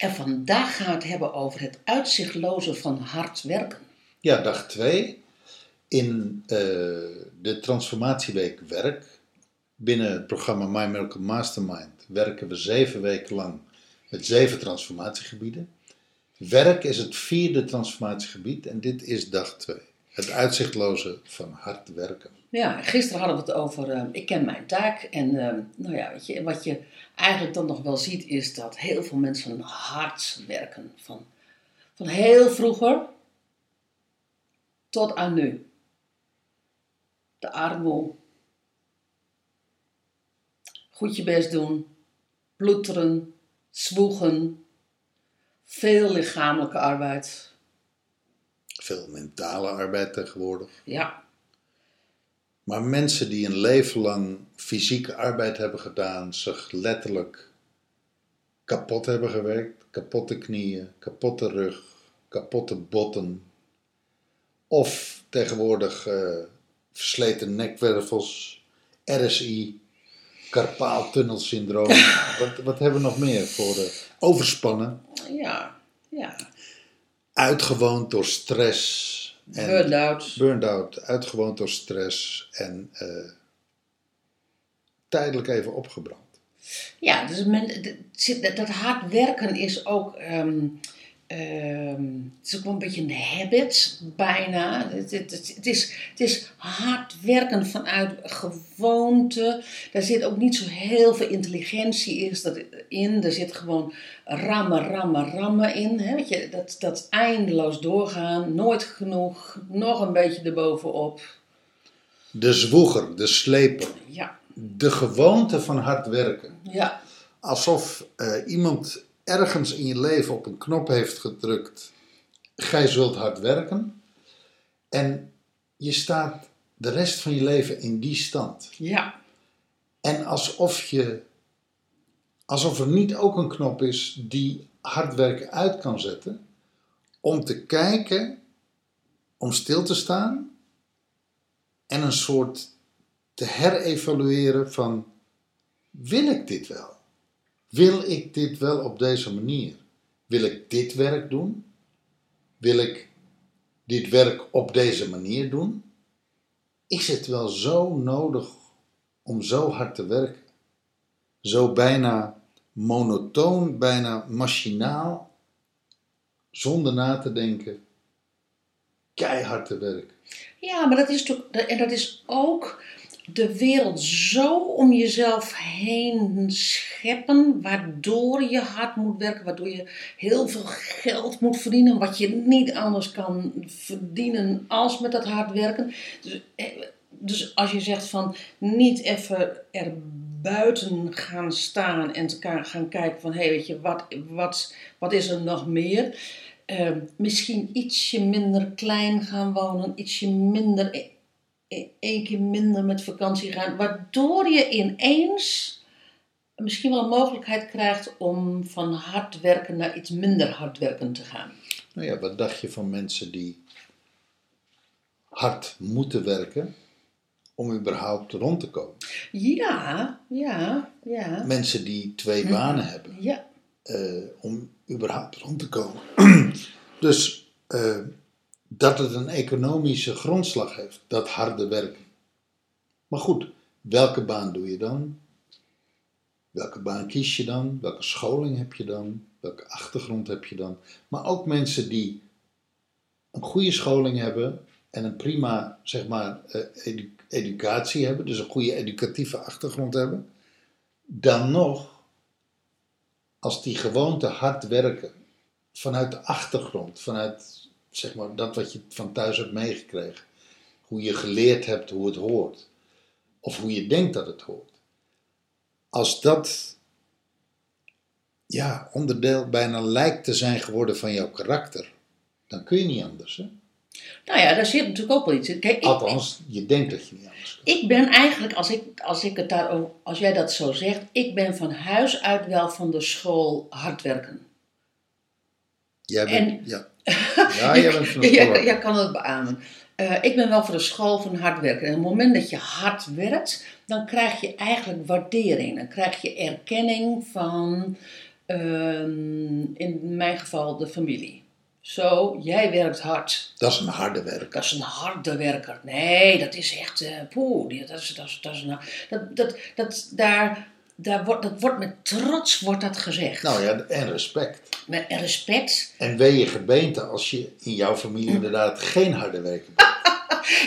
En vandaag gaan we het hebben over het uitzichtloze van hard werken. Ja, dag 2. In eh, de transformatieweek werk. Binnen het programma My Miracle Mastermind werken we zeven weken lang met zeven transformatiegebieden. Werk is het vierde transformatiegebied en dit is dag 2. Het uitzichtloze van hard werken. Ja, gisteren hadden we het over eh, ik ken mijn taak. En eh, nou ja, weet je, wat je eigenlijk dan nog wel ziet is dat heel veel mensen hard werken. Van, van heel vroeger tot aan nu. De armoe. Goed je best doen. Ploeteren. Zwoegen. Veel lichamelijke arbeid. Veel mentale arbeid tegenwoordig. Ja, Maar mensen die een leven lang fysieke arbeid hebben gedaan, zich letterlijk kapot hebben gewerkt, kapotte knieën, kapotte rug, kapotte botten, of tegenwoordig eh, versleten nekwervels, RSI, karpaaltunnelsyndroom. wat, wat hebben we nog meer voor eh, overspannen, ja, ja. Uitgewoond door stress. en- Burn-out. Burn-out, uitgewoond door stress en eh, tijdelijk even opgebrand. Ja, dus men, dat, dat hard werken is ook, ehm, ehm, het is ook wel een beetje een habit, bijna. Het, het, het, het is, het is hard werken vanuit gewoonte. Daar zit ook niet zo heel veel intelligentie in. Er zit gewoon rammen, rammen, rammen in. Hè? Weet je, dat, dat eindeloos doorgaan, nooit genoeg, nog een beetje erbovenop. De zwoeger, de sleper, Ja, de gewoonte van hard werken. ja, Alsof eh, iemand ergens in je leven op een knop heeft gedrukt. Gij zult hard werken. En je staat de rest van je leven in die stand. ja, En alsof je. Alsof er niet ook een knop is die hard werken uit kan zetten. Om te kijken, om stil te staan. En een soort te herevalueren van. Wil ik dit wel? Wil ik dit wel op deze manier? Wil ik dit werk doen? Wil ik dit werk op deze manier doen? Is het wel zo nodig om zo hard te werken? Zo bijna monotoon, bijna machinaal, zonder na te denken, keihard te werken. Ja, maar dat is toch, en dat is ook de wereld zo om jezelf heen scheppen, waardoor je hard moet werken, waardoor je heel veel geld moet verdienen, wat je niet anders kan verdienen als met dat hard werken. Dus, eh, dus als je zegt van niet even er buiten gaan staan en gaan kijken van hé, hey, weet je, wat, wat, wat is er nog meer? Eh, misschien ietsje minder klein gaan wonen, ietsje minder, e- e- één keer minder met vakantie gaan, waardoor je ineens misschien wel een mogelijkheid krijgt om van hard werken naar iets minder hard werken te gaan. Nou ja, wat dacht je van mensen die hard moeten werken om überhaupt rond te komen? Ja, ja, ja, Mensen die twee banen hebben ja, eh, om überhaupt rond te komen. dus eh, dat het een economische grondslag heeft, dat harde werken. Maar goed, welke baan doe je dan? Welke baan kies je dan? Welke scholing heb je dan? Welke achtergrond heb je dan? Maar ook mensen die een goede scholing hebben en een prima, zeg maar, eh, edu- educatie hebben, dus een goede educatieve achtergrond hebben, dan nog als die gewoonte hard werken vanuit de achtergrond, vanuit zeg maar, dat wat je van thuis hebt meegekregen, hoe je geleerd hebt hoe het hoort, of hoe je denkt dat het hoort. Als dat ja, onderdeel bijna lijkt te zijn geworden van jouw karakter, dan kun je niet anders. Hè? Nou ja, daar zit natuurlijk ook wel iets in. Kijk, ik, Althans, je denkt dat je niet anders ik ben eigenlijk, als, ik, als, ik het daar, als jij dat zo zegt, ik ben van huis uit wel van de school hard werken. Jij bent, en- ja. ja, jij bent van de Jij, school. jij kan het beamen. Eh, ik ben wel voor de school van hard werken. En op het moment dat je hard werkt, dan krijg je eigenlijk waardering. Dan krijg je erkenning van, ehm, in mijn geval, de familie. Zo, jij werkt hard. Dat is een harde werk. Dat is een harde werker. Nee, dat is echt, poeh, die- dat, is, dat, is, dat, is een, dat, dat, dat, daar, daar wordt, dat wordt met trots wordt dat gezegd. Nou ja, en respect. Met respect. En wee je gebeente als je in jouw familie inderdaad geen harde werker bent.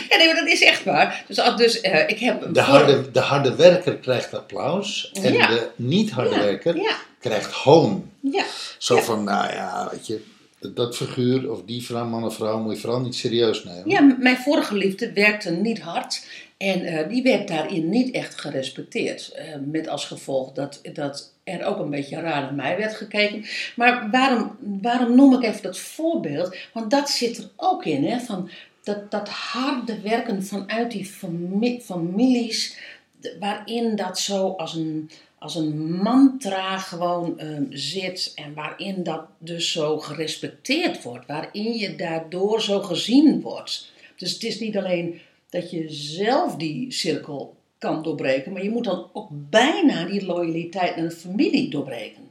Ja, nee, maar dat is echt waar. Dus, dus eh, ik heb De voor- harde, de harde werker krijgt applaus en Ja. de niet harde Ja, werker ja. krijgt hoon. Ja, Zo van, nou ja, weet je, dat, figuur of die vrouw, man of vrouw moet je vooral niet serieus nemen. ja, mijn vorige liefde werkte niet hard. En eh, die werd daarin niet echt gerespecteerd. Eh, met als gevolg dat, dat er ook een beetje raar naar mij werd gekeken. Maar waarom, waarom noem ik even dat voorbeeld? Want dat zit er ook in. Hè? Van dat, dat harde werken vanuit die fami- families. waarin dat zo als een, als een mantra gewoon ehm, zit. En waarin dat dus zo gerespecteerd wordt. Waarin je daardoor zo gezien wordt. Dus het is niet alleen dat je zelf die cirkel kan doorbreken, maar je moet dan ook bijna die loyaliteit naar de familie doorbreken.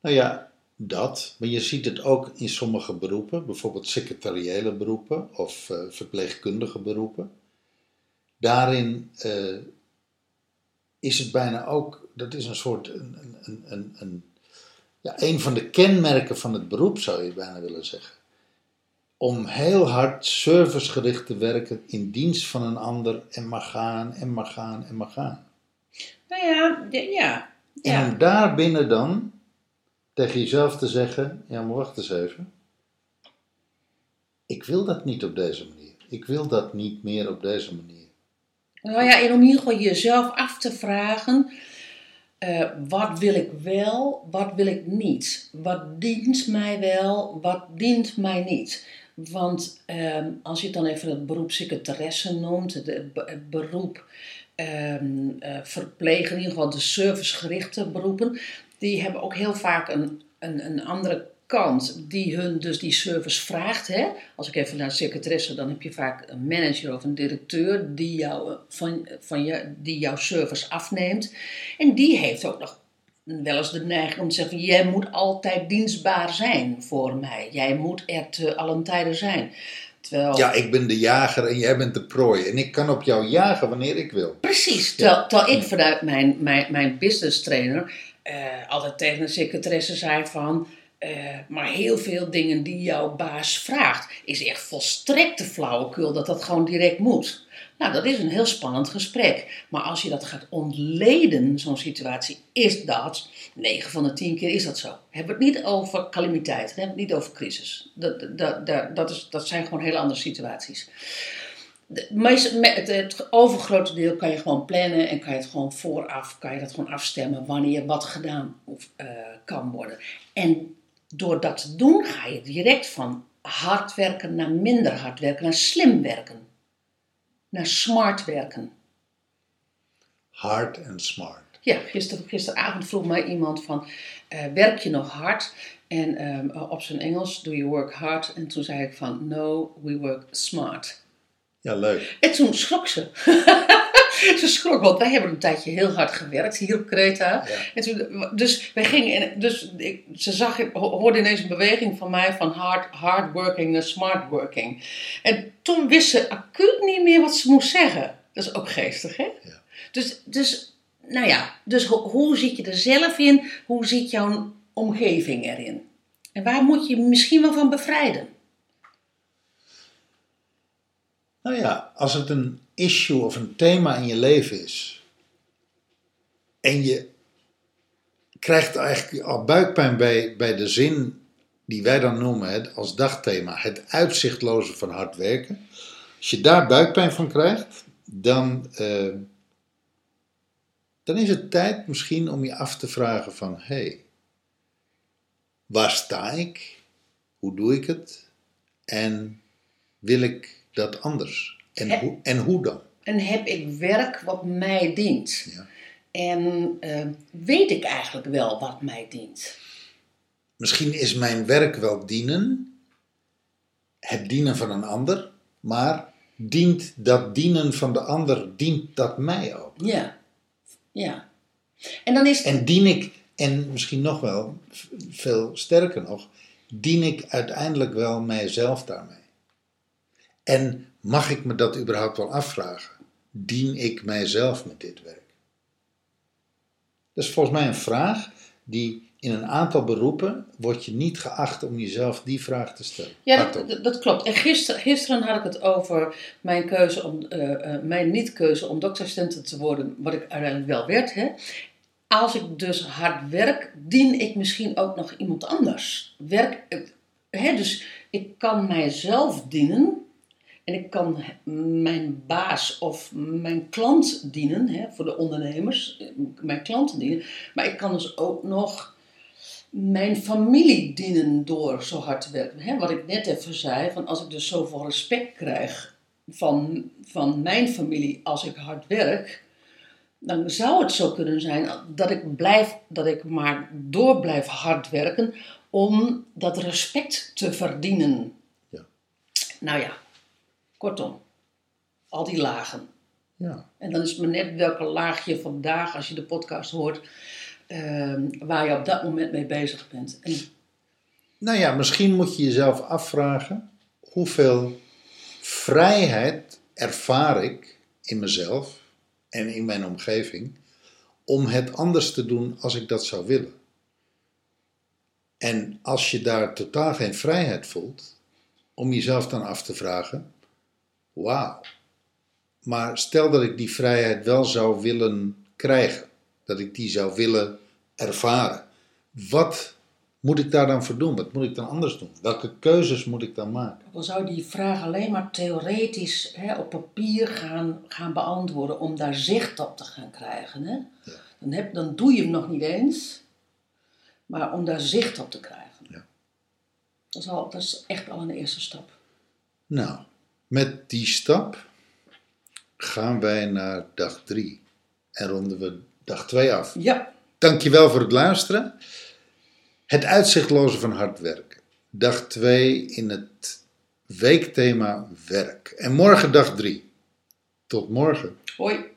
Nou ja, dat. Maar je ziet het ook in sommige beroepen, bijvoorbeeld secretariële beroepen of eh, verpleegkundige beroepen. Daarin eh, is het bijna ook, dat is een soort, een, een, een, een, ja, een van de kenmerken van het beroep zou je bijna willen zeggen. Om heel hard servicegericht te werken in dienst van een ander en maar gaan en maar gaan en maar gaan. Nou ja, ja, ja. En om daarbinnen dan tegen jezelf te zeggen: ja, maar wacht eens even. Ik wil dat niet op deze manier. Ik wil dat niet meer op deze manier. Nou ja, en om in ieder jezelf af te vragen, eh, wat wil ik wel, wat wil ik niet? Wat dient mij wel, wat dient mij niet? Want ehm, als je het dan even het beroep secretaresse noemt, het, het be- het beroep verpleger, in ieder geval de servicegerichte beroepen, die hebben ook heel vaak een, een, een andere kant die hun dus die service vraagt. Hè? Als ik even naar de secretaresse, dan heb je vaak een manager of een directeur die, jou, eh, van, van je, die jouw service afneemt. En die heeft ook nog wel eens de neiging om te zeggen: Jij moet altijd dienstbaar zijn voor mij. Jij moet er te allen tijden zijn. Terwijl, Ja, ik ben de jager en jij bent de prooi. En ik kan op jou jagen wanneer ik wil. Precies, terwijl, terwijl ik vanuit mijn, mijn, mijn business trainer eh, altijd tegen de secretaresse zei van... eh, maar heel veel dingen die jouw baas vraagt, is echt volstrekte flauwekul dat dat gewoon direct moet. Nou, dat is een heel spannend gesprek. Maar als je dat gaat ontleden, zo'n situatie, is dat, 9 van de 10 keer is dat zo. Hebben het niet over calamiteit, we het niet over crisis. Dat, dat, dat, is, dat zijn gewoon hele andere situaties. De het overgrote deel kan je gewoon plannen en kan je het gewoon vooraf, kan je dat gewoon afstemmen wanneer wat gedaan of, eh, kan worden. En door dat te doen ga je direct van hard werken naar minder hard werken, naar slim werken, naar smart werken. Hard en smart. Ja, gister, gisteravond vroeg mij iemand van, eh, werk je nog hard? En ehm, op zijn Engels, do you work hard? En toen zei ik van, no, we work smart. Ja, leuk. En toen schrok ze. ze schrok, want wij hebben een tijdje heel hard gewerkt hier op Kreta. Ja. En toen, dus wij gingen, en dus ik, ze zag, ho- hoorde ineens een beweging van mij van hard, hard working naar smart working. En toen wist ze acuut niet meer wat ze moest zeggen. Dat is ook geestig, hè? Ja. Dus, dus, nou ja, dus ho- hoe zit je er zelf in? Hoe zit jouw omgeving erin? En waar moet je je misschien wel van bevrijden? Nou ja, als het een issue of een thema in je leven is. En je krijgt eigenlijk al buikpijn bij, bij de zin die wij dan noemen het, als dagthema. Het uitzichtloze van hard werken. Als je daar buikpijn van krijgt, dan, eh, dan is het tijd misschien om je af te vragen van... Hé, hey, Waar sta ik? Hoe doe ik het? En wil ik dat anders? En, hoe, en hoe dan? En heb ik werk wat mij dient? Ja. En eh, weet ik eigenlijk wel wat mij dient? Misschien is mijn werk wel dienen, het dienen van een ander, maar dient dat dienen van de ander, dient dat mij ook? Ja. Ja. En dan is En dien ik, en misschien nog wel, veel sterker nog, dien ik uiteindelijk wel mijzelf daarmee? En mag ik me dat überhaupt wel afvragen? Dien ik mijzelf met dit werk? Dat is volgens mij een vraag die in een aantal beroepen wordt je niet geacht om jezelf die vraag te stellen. Ja, dat, dat klopt. En gisteren, gisteren had ik het over mijn, keuze om, eh, mijn niet-keuze om doktersstudent te worden, wat ik uiteindelijk wel werd. Hè. Als ik dus hard werk, dien ik misschien ook nog iemand anders. Werk, eh, hè, dus ik kan mijzelf dienen en ik kan mijn baas of mijn klant dienen, hè, voor de ondernemers, eh, mijn klanten dienen. Maar ik kan dus ook nog mijn familie dienen door zo hard te werken. Hè, wat ik net even zei, van als ik dus zoveel respect krijg van, van mijn familie als ik hard werk, dan zou het zo kunnen zijn dat ik, blijf, dat ik maar door blijf hard werken om dat respect te verdienen. Ja. Nou ja, kortom, al die lagen. Ja. En dan is het maar net welke laag je vandaag, als je de podcast hoort, ehm, waar je op dat moment mee bezig bent. En Nou ja, misschien moet je jezelf afvragen hoeveel vrijheid ervaar ik in mezelf en in mijn omgeving om het anders te doen als ik dat zou willen. En als je daar totaal geen vrijheid voelt, om jezelf dan af te vragen: wauw, maar stel dat ik die vrijheid wel zou willen krijgen, dat ik die zou willen ervaren, wat moet ik daar dan voor doen? Wat moet ik dan anders doen? Welke keuzes moet ik dan maken? dan zou die vraag alleen maar theoretisch hè, op papier gaan, gaan beantwoorden om daar zicht op te gaan krijgen. Hè? Dan, heb, dan doe je hem nog niet eens, maar om daar zicht op te krijgen. Ja. Dat, is al, dat is echt al een eerste stap. Nou, met die stap gaan wij naar dag 3 en ronden we dag 2 af. Ja, Dankjewel voor het luisteren. Het uitzichtloze van hard werken. Dag 2 in het weekthema werk. En morgen dag 3. Tot morgen. hoi.